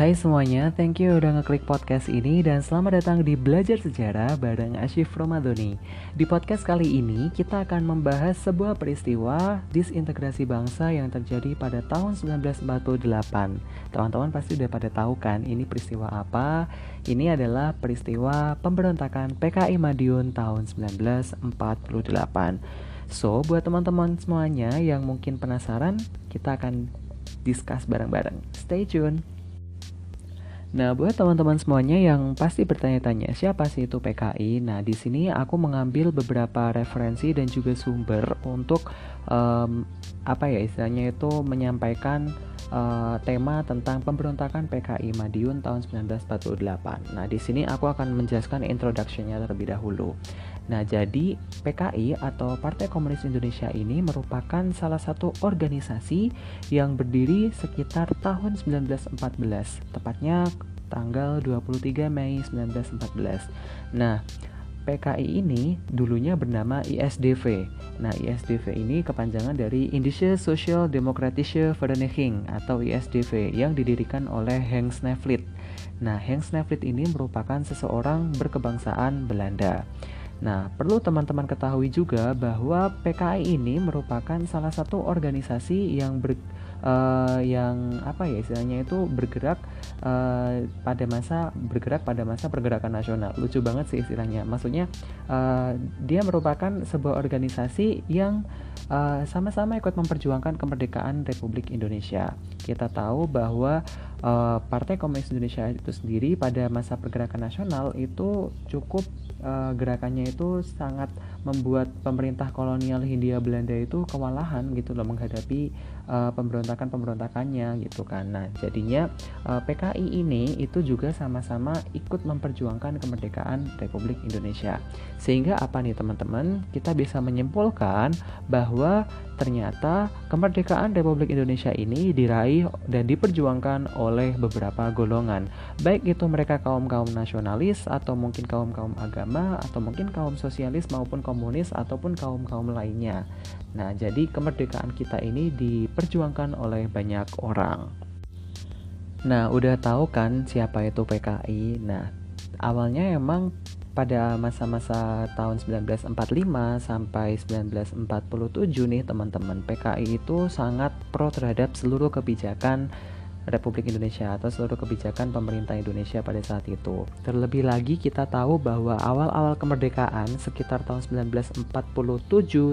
Hai semuanya, thank you udah ngeklik podcast ini dan selamat datang di Belajar Sejarah bareng Ashif Romadoni. Di podcast kali ini kita akan membahas sebuah peristiwa disintegrasi bangsa yang terjadi pada tahun 1948. Teman-teman pasti udah pada tahu kan ini peristiwa apa? Ini adalah peristiwa pemberontakan PKI Madiun tahun 1948. So, buat teman-teman semuanya yang mungkin penasaran, kita akan discuss bareng-bareng. Stay tune. Nah, buat teman-teman semuanya yang pasti bertanya-tanya siapa sih itu PKI? Nah, di sini aku mengambil beberapa referensi dan juga sumber untuk um, apa ya istilahnya itu menyampaikan uh, tema tentang pemberontakan PKI Madiun tahun 1948. Nah, di sini aku akan menjelaskan introduction-nya terlebih dahulu. Nah, jadi PKI atau Partai Komunis Indonesia ini merupakan salah satu organisasi yang berdiri sekitar tahun 1914, tepatnya tanggal 23 Mei 1914. Nah, PKI ini dulunya bernama ISDV. Nah, ISDV ini kepanjangan dari Indische Social Demokratische Vereniging atau ISDV yang didirikan oleh Henk Snevlit. Nah, Henk Snevlit ini merupakan seseorang berkebangsaan Belanda. Nah, perlu teman-teman ketahui juga bahwa PKI ini merupakan salah satu organisasi yang ber, uh, yang apa ya istilahnya itu bergerak uh, pada masa bergerak pada masa pergerakan nasional. Lucu banget sih istilahnya. Maksudnya uh, dia merupakan sebuah organisasi yang sama-sama uh, ikut memperjuangkan kemerdekaan Republik Indonesia. Kita tahu bahwa uh, Partai Komunis Indonesia itu sendiri pada masa pergerakan nasional itu cukup uh, gerakannya itu sangat membuat pemerintah kolonial Hindia Belanda itu kewalahan gitu loh menghadapi uh, pemberontakan-pemberontakannya gitu kan. Nah, jadinya uh, PKI ini itu juga sama-sama ikut memperjuangkan kemerdekaan Republik Indonesia. Sehingga apa nih teman-teman? Kita bisa menyimpulkan bahwa ternyata kemerdekaan Republik Indonesia ini diraih dan diperjuangkan oleh beberapa golongan. Baik itu mereka kaum-kaum nasionalis atau mungkin kaum-kaum agama atau mungkin kaum sosialis maupun komunis ataupun kaum-kaum lainnya. Nah, jadi kemerdekaan kita ini diperjuangkan oleh banyak orang. Nah, udah tahu kan siapa itu PKI? Nah, awalnya emang pada masa-masa tahun 1945 sampai 1947 nih teman-teman PKI itu sangat pro terhadap seluruh kebijakan Republik Indonesia atau seluruh kebijakan pemerintah Indonesia pada saat itu. Terlebih lagi kita tahu bahwa awal-awal kemerdekaan sekitar tahun 1947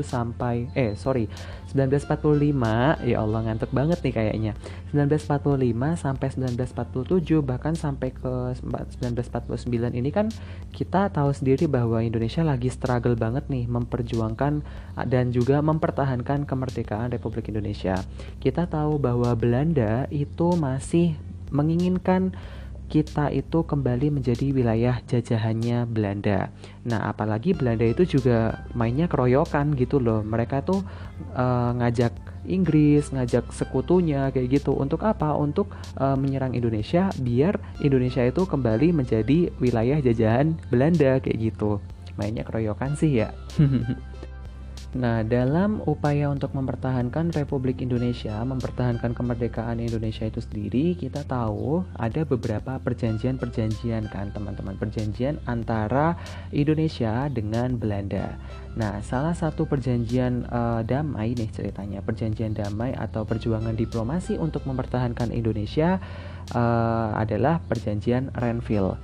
sampai eh sorry 1945 ya Allah ngantuk banget nih kayaknya 1945 sampai 1947 bahkan sampai ke 1949 ini kan kita tahu sendiri bahwa Indonesia lagi struggle banget nih memperjuangkan dan juga mempertahankan kemerdekaan Republik Indonesia. Kita tahu bahwa Belanda itu masih menginginkan kita itu kembali menjadi wilayah jajahannya Belanda. Nah, apalagi Belanda itu juga mainnya keroyokan gitu loh. Mereka tuh uh, ngajak Inggris, ngajak sekutunya kayak gitu. Untuk apa? Untuk uh, menyerang Indonesia biar Indonesia itu kembali menjadi wilayah jajahan Belanda kayak gitu. Mainnya keroyokan sih ya. Nah, dalam upaya untuk mempertahankan Republik Indonesia, mempertahankan kemerdekaan Indonesia itu sendiri, kita tahu ada beberapa perjanjian-perjanjian kan, teman-teman. Perjanjian antara Indonesia dengan Belanda. Nah, salah satu perjanjian uh, damai nih ceritanya, perjanjian damai atau perjuangan diplomasi untuk mempertahankan Indonesia uh, adalah perjanjian Renville.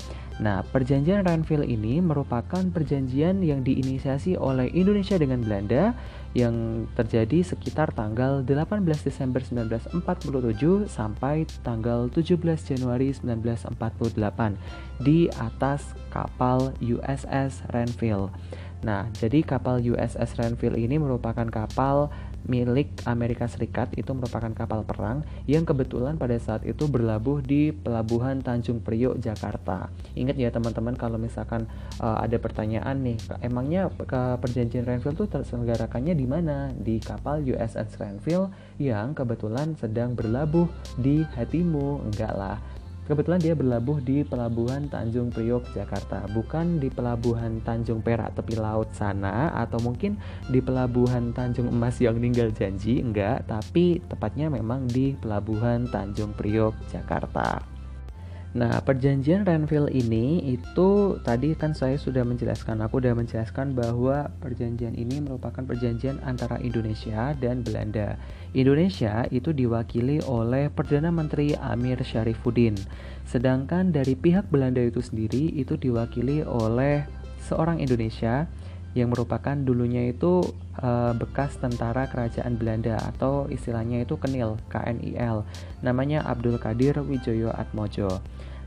Nah, perjanjian Renville ini merupakan perjanjian yang diinisiasi oleh Indonesia dengan Belanda yang terjadi sekitar tanggal 18 Desember 1947 sampai tanggal 17 Januari 1948 di atas kapal USS Renville. Nah, jadi kapal USS Renville ini merupakan kapal milik Amerika Serikat itu merupakan kapal perang yang kebetulan pada saat itu berlabuh di pelabuhan Tanjung Priok Jakarta. Ingat ya teman-teman kalau misalkan uh, ada pertanyaan nih, emangnya ke perjanjian Renville itu terselenggarakannya di mana? Di kapal USS Renville yang kebetulan sedang berlabuh di hatimu. Enggak lah Kebetulan dia berlabuh di Pelabuhan Tanjung Priok, Jakarta, bukan di Pelabuhan Tanjung Perak tepi laut sana atau mungkin di Pelabuhan Tanjung Emas yang ninggal janji, enggak, tapi tepatnya memang di Pelabuhan Tanjung Priok, Jakarta. Nah, perjanjian Renville ini itu tadi kan saya sudah menjelaskan, aku sudah menjelaskan bahwa perjanjian ini merupakan perjanjian antara Indonesia dan Belanda. Indonesia itu diwakili oleh Perdana Menteri Amir Syarifuddin, sedangkan dari pihak Belanda itu sendiri itu diwakili oleh seorang Indonesia yang merupakan dulunya itu uh, bekas tentara kerajaan Belanda atau istilahnya itu Kenil, KNIL. Namanya Abdul Qadir Wijoyo Atmojo.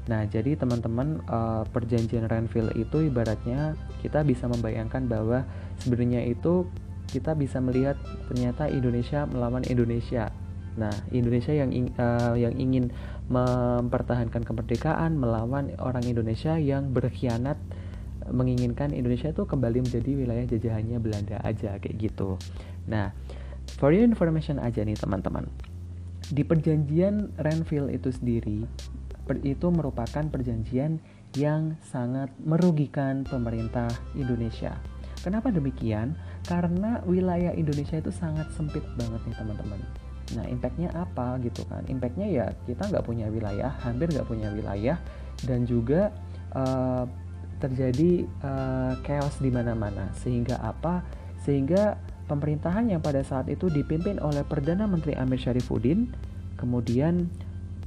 Nah, jadi teman-teman uh, perjanjian Renville itu ibaratnya kita bisa membayangkan bahwa sebenarnya itu kita bisa melihat ternyata Indonesia melawan Indonesia. Nah, Indonesia yang uh, yang ingin mempertahankan kemerdekaan melawan orang Indonesia yang berkhianat menginginkan Indonesia itu kembali menjadi wilayah jajahannya Belanda aja kayak gitu. Nah, for your information aja nih teman-teman. Di perjanjian Renville itu sendiri itu merupakan perjanjian yang sangat merugikan pemerintah Indonesia. Kenapa demikian? Karena wilayah Indonesia itu sangat sempit banget nih teman-teman. Nah, impactnya apa gitu kan? Impactnya ya kita nggak punya wilayah, hampir nggak punya wilayah, dan juga uh, terjadi uh, chaos di mana-mana. Sehingga apa? Sehingga pemerintahan yang pada saat itu dipimpin oleh Perdana Menteri Amir Syarifuddin, kemudian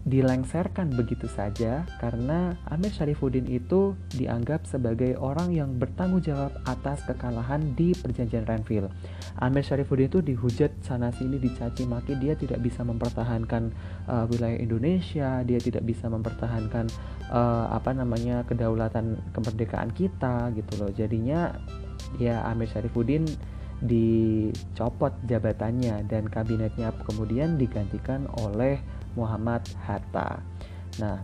dilengserkan begitu saja karena Amir Syarifuddin itu dianggap sebagai orang yang bertanggung jawab atas kekalahan di perjanjian Renville. Amir Syarifuddin itu dihujat sana sini dicaci maki dia tidak bisa mempertahankan uh, wilayah Indonesia, dia tidak bisa mempertahankan uh, apa namanya kedaulatan kemerdekaan kita gitu loh. Jadinya ya Amir Syarifuddin dicopot jabatannya dan kabinetnya kemudian digantikan oleh Muhammad Hatta. Nah,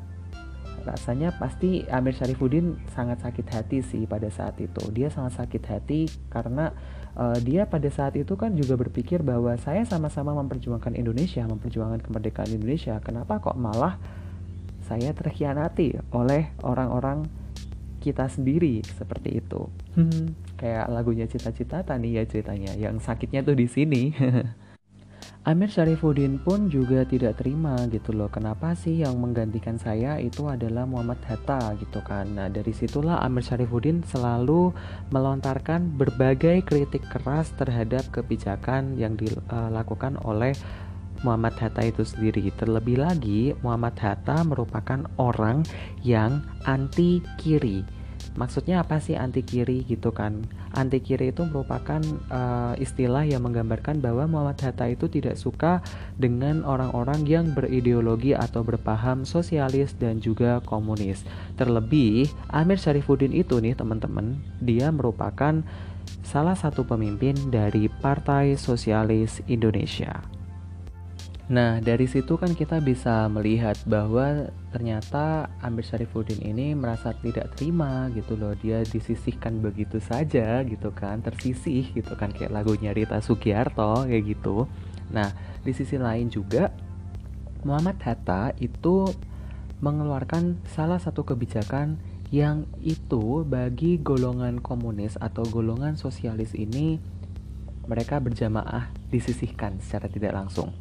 rasanya pasti Amir Syarifuddin sangat sakit hati sih pada saat itu. Dia sangat sakit hati karena uh, dia pada saat itu kan juga berpikir bahwa saya sama-sama memperjuangkan Indonesia, memperjuangkan kemerdekaan Indonesia. Kenapa kok malah saya terkhianati oleh orang-orang kita sendiri seperti itu. Hmm, kayak lagunya cita-cita nih ya ceritanya. Yang sakitnya tuh di sini. Amir Syarifuddin pun juga tidak terima gitu loh. Kenapa sih yang menggantikan saya itu adalah Muhammad Hatta gitu kan? Nah dari situlah Amir Syarifuddin selalu melontarkan berbagai kritik keras terhadap kebijakan yang dilakukan oleh Muhammad Hatta itu sendiri. Terlebih lagi Muhammad Hatta merupakan orang yang anti kiri Maksudnya apa sih anti kiri gitu kan? Anti kiri itu merupakan uh, istilah yang menggambarkan bahwa Muhammad Hatta itu tidak suka dengan orang-orang yang berideologi atau berpaham sosialis dan juga komunis. Terlebih Amir Syarifuddin itu nih teman-teman, dia merupakan salah satu pemimpin dari Partai Sosialis Indonesia. Nah, dari situ kan kita bisa melihat bahwa ternyata Amir Syarifuddin ini merasa tidak terima gitu loh. Dia disisihkan begitu saja gitu kan, tersisih gitu kan kayak lagunya Rita Sugiarto kayak gitu. Nah, di sisi lain juga Muhammad Hatta itu mengeluarkan salah satu kebijakan yang itu bagi golongan komunis atau golongan sosialis ini mereka berjamaah disisihkan secara tidak langsung.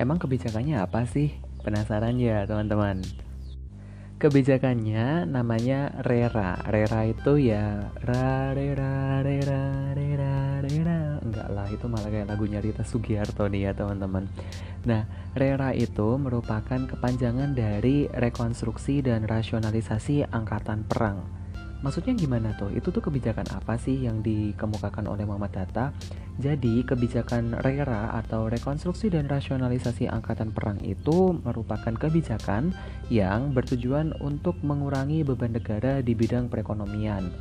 Emang kebijakannya apa sih? Penasaran ya teman-teman? Kebijakannya namanya RERA. RERA itu ya ra rera rera rera rera. Enggak lah, itu malah kayak lagunya Rita Sugiarto nih ya teman-teman. Nah, RERA itu merupakan kepanjangan dari rekonstruksi dan rasionalisasi angkatan perang Maksudnya gimana tuh? Itu tuh kebijakan apa sih yang dikemukakan oleh Muhammad Hatta? Jadi, kebijakan RERA atau rekonstruksi dan rasionalisasi angkatan perang itu merupakan kebijakan yang bertujuan untuk mengurangi beban negara di bidang perekonomian.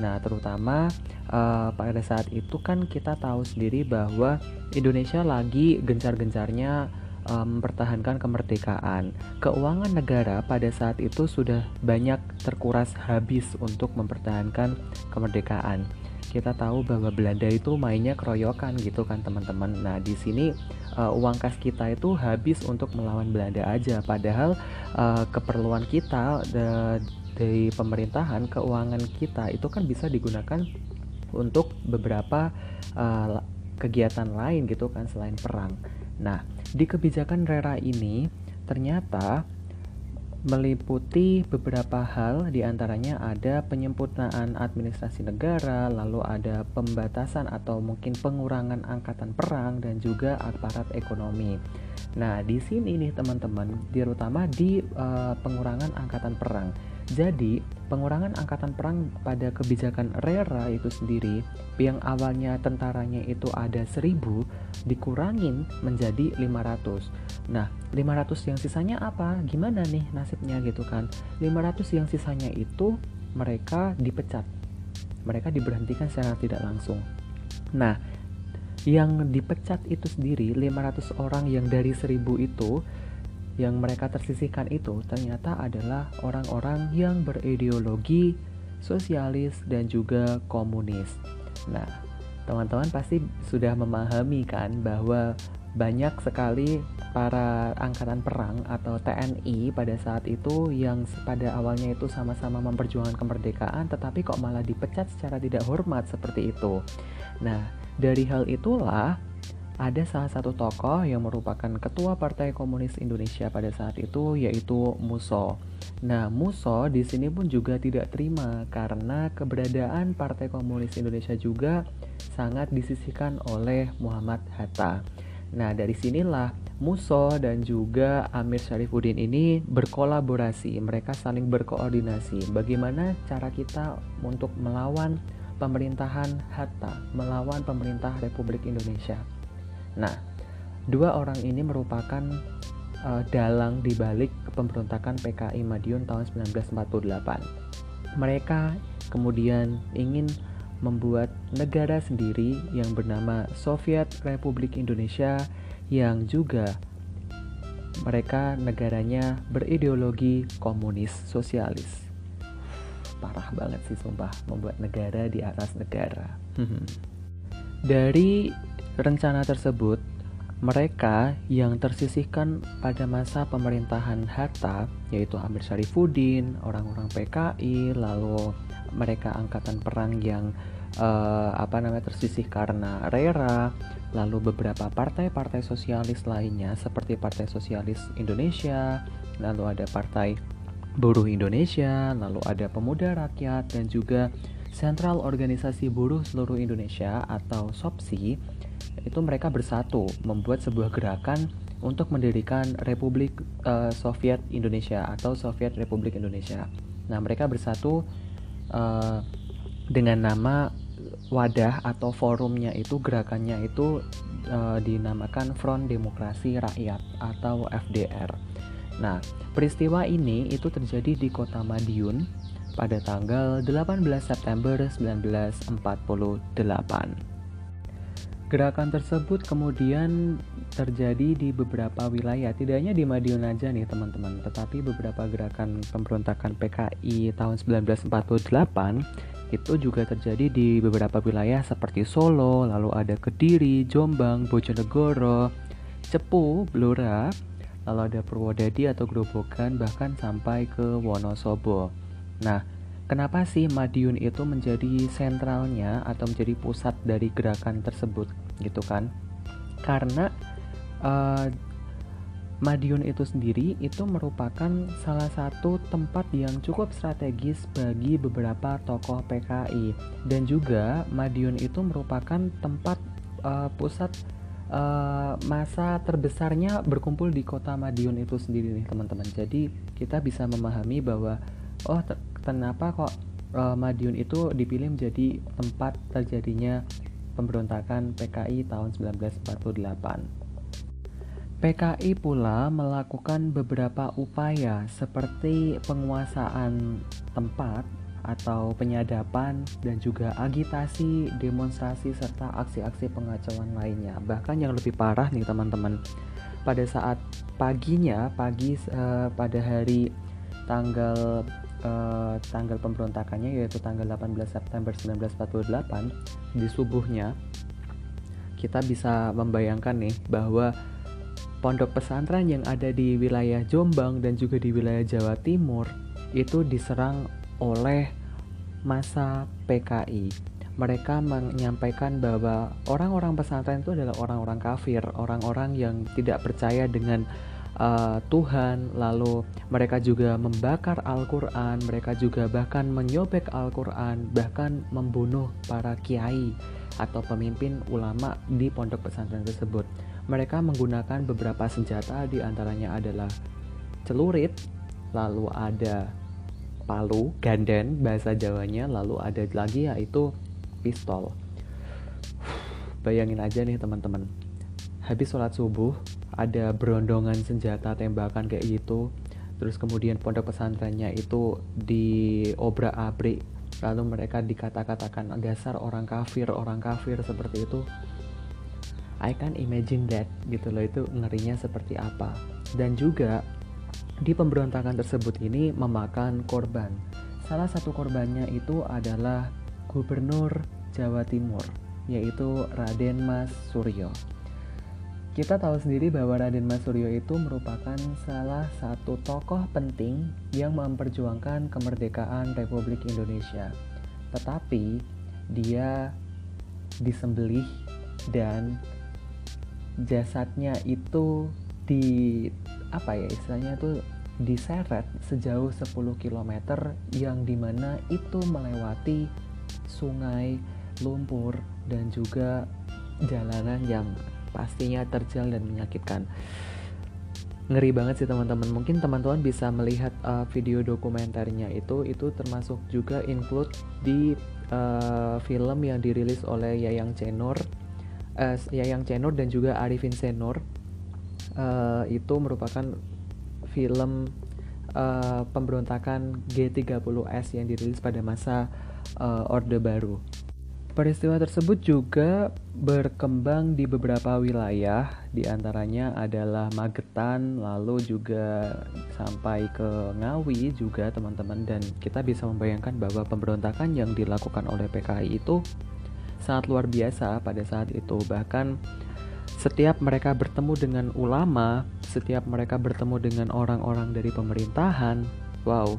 Nah, terutama uh, pada saat itu kan kita tahu sendiri bahwa Indonesia lagi gencar-gencarnya mempertahankan kemerdekaan. Keuangan negara pada saat itu sudah banyak terkuras habis untuk mempertahankan kemerdekaan. Kita tahu bahwa Belanda itu mainnya keroyokan gitu kan teman-teman. Nah di sini uh, uang kas kita itu habis untuk melawan Belanda aja. Padahal uh, keperluan kita dari pemerintahan keuangan kita itu kan bisa digunakan untuk beberapa uh, kegiatan lain gitu kan selain perang. Nah, di kebijakan RERA ini ternyata meliputi beberapa hal di antaranya ada penyempurnaan administrasi negara, lalu ada pembatasan atau mungkin pengurangan angkatan perang dan juga aparat ekonomi. Nah, di sini nih teman-teman, terutama di uh, pengurangan angkatan perang. Jadi, pengurangan angkatan perang pada kebijakan RERA itu sendiri yang awalnya tentaranya itu ada 1000 dikurangin menjadi 500. Nah, 500 yang sisanya apa? Gimana nih nasibnya gitu kan? 500 yang sisanya itu mereka dipecat. Mereka diberhentikan secara tidak langsung. Nah, yang dipecat itu sendiri 500 orang yang dari 1000 itu yang mereka tersisihkan itu ternyata adalah orang-orang yang berideologi sosialis dan juga komunis. Nah, teman-teman pasti sudah memahami kan bahwa banyak sekali para angkatan perang atau TNI pada saat itu yang pada awalnya itu sama-sama memperjuangkan kemerdekaan tetapi kok malah dipecat secara tidak hormat seperti itu. Nah, dari hal itulah ada salah satu tokoh yang merupakan ketua Partai Komunis Indonesia pada saat itu yaitu Muso. Nah, Muso di sini pun juga tidak terima karena keberadaan Partai Komunis Indonesia juga sangat disisihkan oleh Muhammad Hatta. Nah, dari sinilah Muso dan juga Amir Syarifuddin ini berkolaborasi, mereka saling berkoordinasi. Bagaimana cara kita untuk melawan pemerintahan Hatta, melawan pemerintah Republik Indonesia. Nah, dua orang ini merupakan uh, dalang di balik pemberontakan PKI Madiun tahun 1948. Mereka kemudian ingin membuat negara sendiri yang bernama Soviet Republik Indonesia yang juga mereka negaranya berideologi komunis sosialis. Parah banget sih sumpah membuat negara di atas negara. Dari Rencana tersebut, mereka yang tersisihkan pada masa pemerintahan Hatta, yaitu Amir Syarifuddin, orang-orang PKI, lalu mereka angkatan perang yang uh, apa namanya tersisih karena RERA, lalu beberapa partai-partai sosialis lainnya seperti Partai Sosialis Indonesia, lalu ada Partai Buruh Indonesia, lalu ada Pemuda Rakyat dan juga Sentral Organisasi Buruh Seluruh Indonesia atau SOPSI itu mereka bersatu membuat sebuah gerakan untuk mendirikan Republik uh, Soviet Indonesia atau Soviet Republik Indonesia. Nah, mereka bersatu uh, dengan nama wadah atau forumnya itu gerakannya itu uh, dinamakan Front Demokrasi Rakyat atau FDR. Nah, peristiwa ini itu terjadi di kota Madiun pada tanggal 18 September 1948. Gerakan tersebut kemudian terjadi di beberapa wilayah, tidak hanya di Madiun aja nih teman-teman, tetapi beberapa gerakan pemberontakan PKI tahun 1948 itu juga terjadi di beberapa wilayah seperti Solo, lalu ada Kediri, Jombang, Bojonegoro, Cepu, Blora, lalu ada Purwodadi atau Grobogan, bahkan sampai ke Wonosobo. Nah, Kenapa sih Madiun itu menjadi sentralnya atau menjadi pusat dari gerakan tersebut gitu kan? Karena uh, Madiun itu sendiri itu merupakan salah satu tempat yang cukup strategis bagi beberapa tokoh PKI dan juga Madiun itu merupakan tempat uh, pusat uh, masa terbesarnya berkumpul di kota Madiun itu sendiri nih teman-teman. Jadi kita bisa memahami bahwa oh kenapa kok uh, Madiun itu dipilih menjadi tempat terjadinya pemberontakan PKI tahun 1948. PKI pula melakukan beberapa upaya seperti penguasaan tempat atau penyadapan dan juga agitasi, demonstrasi serta aksi-aksi pengacauan lainnya. Bahkan yang lebih parah nih teman-teman, pada saat paginya, pagi uh, pada hari tanggal uh, tanggal pemberontakannya yaitu tanggal 18 September 1948 di subuhnya kita bisa membayangkan nih bahwa pondok pesantren yang ada di wilayah Jombang dan juga di wilayah Jawa Timur itu diserang oleh masa PKI. Mereka menyampaikan bahwa orang-orang pesantren itu adalah orang-orang kafir, orang-orang yang tidak percaya dengan uh, Tuhan, lalu mereka juga membakar Al-Quran, mereka juga bahkan menyobek Al-Quran, bahkan membunuh para kiai atau pemimpin ulama di pondok pesantren tersebut. Mereka menggunakan beberapa senjata, di antaranya adalah celurit, lalu ada palu, ganden bahasa Jawanya, lalu ada lagi yaitu pistol. Bayangin aja nih teman-teman, habis sholat subuh ada berondongan senjata tembakan kayak gitu, terus kemudian pondok pesantrennya itu diobrak abrik lalu mereka dikata-katakan dasar orang kafir orang kafir seperti itu. I can imagine that gitu loh itu ngerinya seperti apa. Dan juga di pemberontakan tersebut ini memakan korban. Salah satu korbannya itu adalah gubernur Jawa Timur yaitu Raden Mas Suryo kita tahu sendiri bahwa Raden Mas Suryo itu merupakan salah satu tokoh penting yang memperjuangkan kemerdekaan Republik Indonesia. Tetapi dia disembelih dan jasadnya itu di apa ya istilahnya itu diseret sejauh 10 km yang di mana itu melewati sungai, lumpur, dan juga jalanan yang pastinya terjal dan menyakitkan. Ngeri banget sih teman-teman. Mungkin teman-teman bisa melihat uh, video dokumenternya itu. Itu termasuk juga include di uh, film yang dirilis oleh Yayang Cenor uh, Yayang Cenor dan juga Arifin Senor uh, itu merupakan film uh, pemberontakan G30S yang dirilis pada masa uh, Orde Baru Peristiwa tersebut juga berkembang di beberapa wilayah, di antaranya adalah Magetan, lalu juga sampai ke Ngawi juga teman-teman dan kita bisa membayangkan bahwa pemberontakan yang dilakukan oleh PKI itu sangat luar biasa pada saat itu. Bahkan setiap mereka bertemu dengan ulama, setiap mereka bertemu dengan orang-orang dari pemerintahan, wow,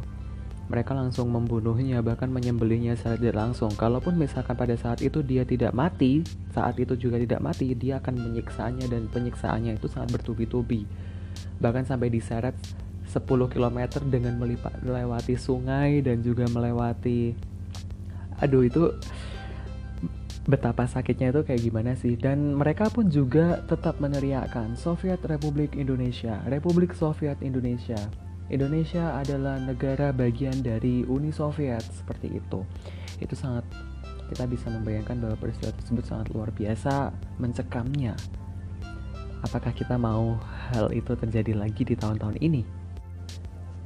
mereka langsung membunuhnya bahkan menyembelihnya tidak langsung. Kalaupun misalkan pada saat itu dia tidak mati saat itu juga tidak mati dia akan menyiksanya dan penyiksaannya itu sangat bertubi-tubi. Bahkan sampai diseret 10 km dengan melewati sungai dan juga melewati aduh itu betapa sakitnya itu kayak gimana sih? Dan mereka pun juga tetap meneriakkan Soviet Republik Indonesia Republik Soviet Indonesia Indonesia adalah negara bagian dari Uni Soviet seperti itu. Itu sangat kita bisa membayangkan bahwa peristiwa tersebut sangat luar biasa mencekamnya. Apakah kita mau hal itu terjadi lagi di tahun-tahun ini?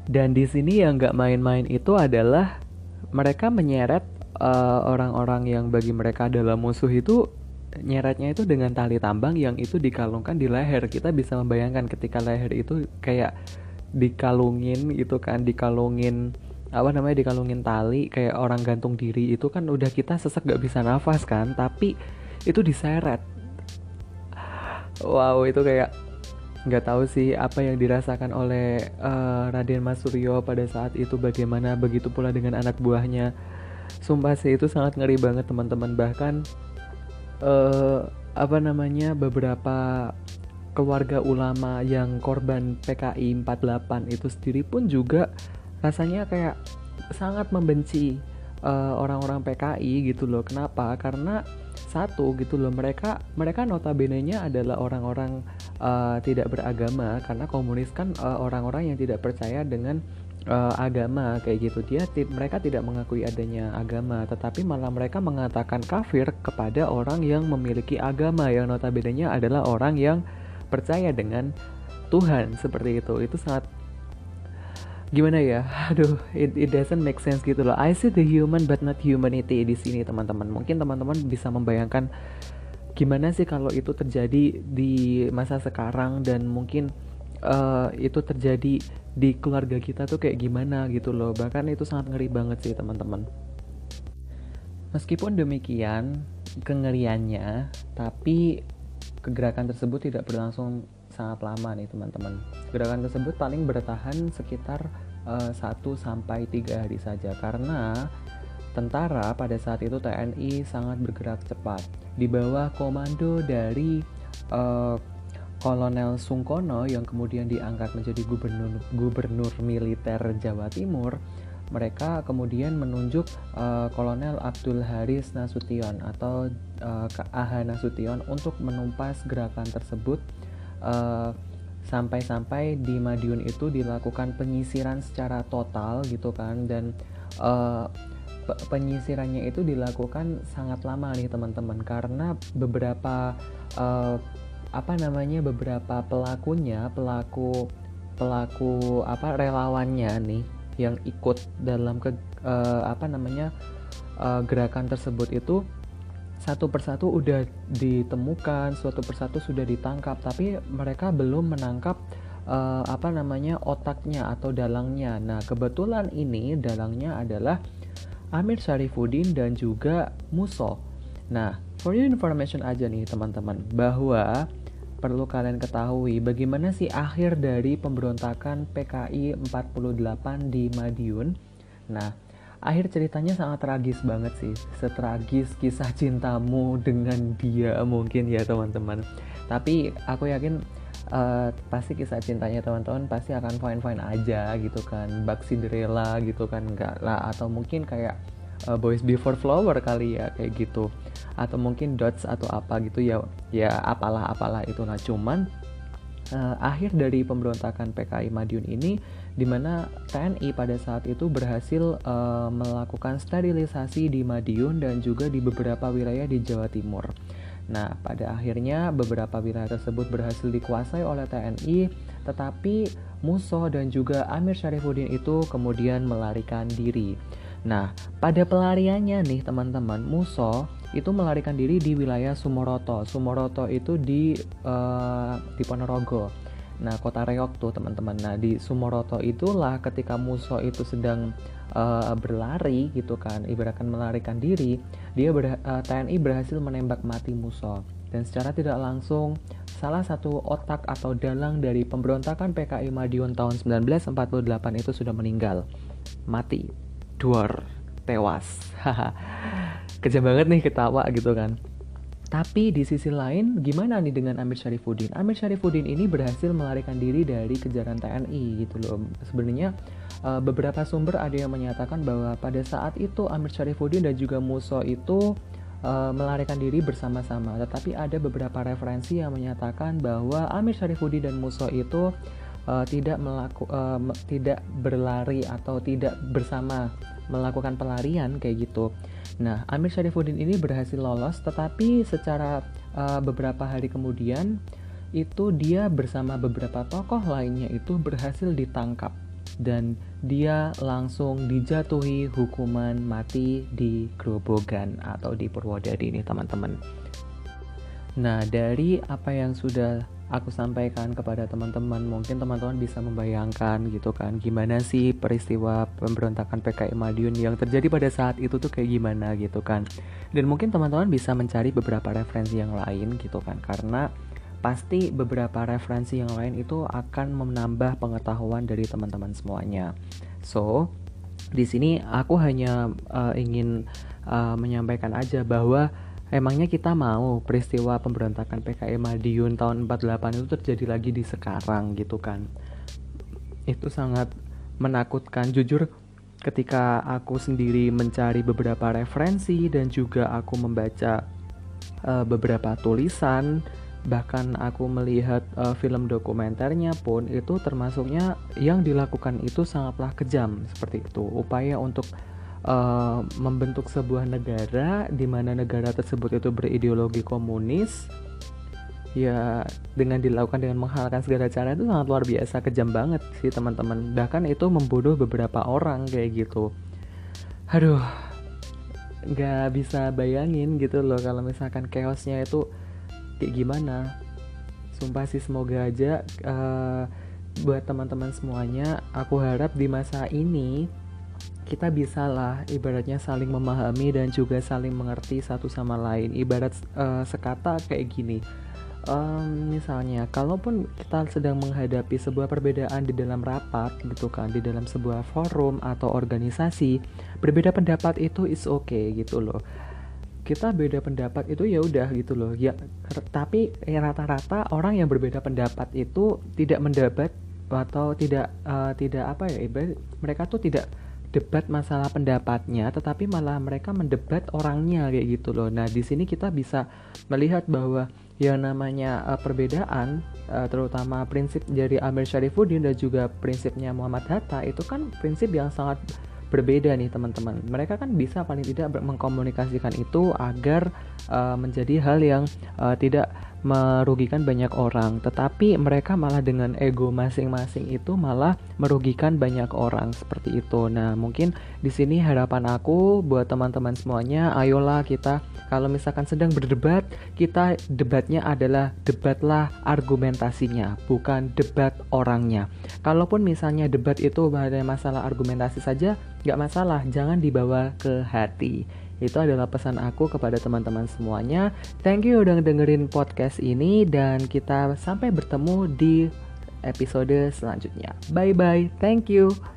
Dan di sini yang nggak main-main itu adalah mereka menyeret eh, orang-orang uh, yang bagi mereka adalah musuh itu nyeretnya itu dengan tali tambang yang itu dikalungkan di leher. Kita bisa membayangkan ketika leher itu kayak dikalungin itu kan dikalungin apa namanya dikalungin tali kayak orang gantung diri itu kan udah kita sesek gak bisa nafas kan tapi itu diseret. Wow itu kayak nggak tahu sih apa yang dirasakan oleh uh, Raden Mas Suryo pada saat itu bagaimana begitu pula dengan anak buahnya. Sumpah sih itu sangat ngeri banget teman-teman. Bahkan uh, apa namanya beberapa keluarga ulama yang korban PKI 48 itu sendiri pun juga rasanya kayak sangat membenci uh, orang-orang PKI gitu loh. Kenapa? Karena satu gitu loh mereka mereka notabene-nya adalah orang-orang uh, tidak beragama karena komunis kan uh, orang-orang yang tidak percaya dengan uh, agama kayak gitu dia mereka tidak mengakui adanya agama tetapi malah mereka mengatakan kafir kepada orang yang memiliki agama yang notabene-nya adalah orang yang percaya dengan Tuhan seperti itu. Itu sangat gimana ya? Aduh it, it doesn't make sense gitu loh. I see the human but not humanity di sini teman-teman. Mungkin teman-teman bisa membayangkan gimana sih kalau itu terjadi di masa sekarang dan mungkin uh, itu terjadi di keluarga kita tuh kayak gimana gitu loh. Bahkan itu sangat ngeri banget sih teman-teman. Meskipun demikian kengeriannya tapi Gerakan tersebut tidak berlangsung sangat lama nih teman-teman. Gerakan tersebut paling bertahan sekitar uh, eh, 1 sampai 3 hari saja karena tentara pada saat itu TNI sangat bergerak cepat di bawah komando dari uh, Kolonel Sungkono yang kemudian diangkat menjadi gubernur gubernur militer Jawa Timur, mereka kemudian menunjuk uh, Kolonel Abdul Haris Nasution atau uh, AH Nasution untuk menumpas gerakan tersebut. Uh, sampai-sampai di Madiun itu dilakukan penyisiran secara total gitu kan dan uh, penyisirannya itu dilakukan sangat lama nih teman-teman. Karena beberapa uh, apa namanya beberapa pelakunya pelaku pelaku apa relawannya nih yang ikut dalam ke uh, apa namanya uh, gerakan tersebut itu satu persatu udah ditemukan suatu persatu sudah ditangkap tapi mereka belum menangkap uh, apa namanya otaknya atau dalangnya nah kebetulan ini dalangnya adalah Amir Syarifuddin dan juga Muso. Nah, for your information aja nih teman-teman, bahwa perlu kalian ketahui bagaimana sih akhir dari pemberontakan PKI 48 di Madiun. Nah, akhir ceritanya sangat tragis banget sih. Setragis kisah cintamu dengan dia mungkin ya teman-teman. Tapi aku yakin uh, pasti kisah cintanya teman-teman pasti akan fine fine aja gitu kan bak Cinderella gitu kan enggak lah atau mungkin kayak uh, Boys Before Flower kali ya kayak gitu atau mungkin Dots atau apa gitu ya ya apalah apalah itu nah cuman uh, akhir dari pemberontakan PKI Madiun ini di mana TNI pada saat itu berhasil uh, melakukan sterilisasi di Madiun dan juga di beberapa wilayah di Jawa Timur. Nah, pada akhirnya beberapa wilayah tersebut berhasil dikuasai oleh TNI, tetapi Muso dan juga Amir Syarifuddin itu kemudian melarikan diri. Nah, pada pelariannya nih teman-teman, Muso itu melarikan diri di wilayah Sumoroto. Sumoroto itu di uh, di Ponorogo. Nah, kota Reok tuh teman-teman. Nah, di Sumoroto itulah ketika Muso itu sedang uh, berlari gitu kan, ibaratkan melarikan diri, dia ber, uh, eh, TNI berhasil menembak mati Muso dan secara tidak langsung salah satu otak atau dalang dari pemberontakan PKI Madiun tahun 1948 itu sudah meninggal, mati, duar, tewas. Kejam banget nih ketawa gitu kan. Tapi di sisi lain, gimana nih dengan Amir Syarifuddin? Amir Syarifuddin ini berhasil melarikan diri dari kejaran TNI gitu loh. Sebenarnya uh, beberapa sumber ada yang menyatakan bahwa pada saat itu Amir Syarifuddin dan juga Muso itu uh, melarikan diri bersama-sama. Tetapi ada beberapa referensi yang menyatakan bahwa Amir Syarifuddin dan Muso itu uh, tidak melaku, tidak berlari atau tidak bersama melakukan pelarian kayak gitu. Nah, Amir Syarifuddin ini berhasil lolos, tetapi secara uh, beberapa hari kemudian itu dia bersama beberapa tokoh lainnya itu berhasil ditangkap dan dia langsung dijatuhi hukuman mati di Grobogan atau di Purwodadi ini teman-teman. Nah, dari apa yang sudah aku sampaikan kepada teman-teman mungkin teman-teman bisa membayangkan gitu kan gimana sih peristiwa pemberontakan PKI Madiun yang terjadi pada saat itu tuh kayak gimana gitu kan. Dan mungkin teman-teman bisa mencari beberapa referensi yang lain gitu kan karena pasti beberapa referensi yang lain itu akan menambah pengetahuan dari teman-teman semuanya. So di sini aku hanya uh, ingin uh, menyampaikan aja bahwa Emangnya kita mau peristiwa pemberontakan PKI Madiun tahun 48 itu terjadi lagi di sekarang gitu kan. Itu sangat menakutkan jujur ketika aku sendiri mencari beberapa referensi dan juga aku membaca uh, beberapa tulisan bahkan aku melihat uh, film dokumenternya pun itu termasuknya yang dilakukan itu sangatlah kejam seperti itu upaya untuk uh, membentuk sebuah negara di mana negara tersebut itu berideologi komunis ya dengan dilakukan dengan menghalalkan segala cara itu sangat luar biasa kejam banget sih teman-teman. Bahkan itu membunuh beberapa orang kayak gitu. Aduh nggak bisa bayangin gitu loh kalau misalkan chaosnya itu kayak gimana. Sumpah sih semoga aja uh, buat teman-teman semuanya aku harap di masa ini kita bisa lah ibaratnya saling memahami dan juga saling mengerti satu sama lain. Ibarat uh, sekata kayak gini. Um, misalnya kalaupun kita sedang menghadapi sebuah perbedaan di dalam rapat gitu kan di dalam sebuah forum atau organisasi berbeda pendapat itu is okay gitu loh. Kita beda pendapat itu ya udah gitu loh. Ya tapi rata-rata orang yang berbeda pendapat itu tidak mendapat atau tidak uh, tidak apa ya ibarat mereka tuh tidak debat masalah pendapatnya tetapi malah mereka mendebat orangnya kayak gitu loh. Nah di sini kita bisa melihat bahwa yang namanya uh, perbedaan uh, terutama prinsip dari Amir Syarifuddin dan juga prinsipnya Muhammad Hatta itu kan prinsip yang sangat berbeda nih teman-teman. Mereka kan bisa paling tidak mengkomunikasikan itu agar uh, menjadi hal yang uh, tidak merugikan banyak orang, tetapi mereka malah dengan ego masing-masing itu malah merugikan banyak orang seperti itu. Nah, mungkin di sini harapan aku buat teman-teman semuanya, ayolah kita kalau misalkan sedang berdebat, kita debatnya adalah debatlah argumentasinya, bukan debat orangnya. Kalaupun misalnya debat itu pada masalah argumentasi saja, nggak masalah, jangan dibawa ke hati. Itu adalah pesan aku kepada teman-teman semuanya. Thank you udah dengerin podcast ini dan kita sampai bertemu di episode selanjutnya. Bye bye. Thank you.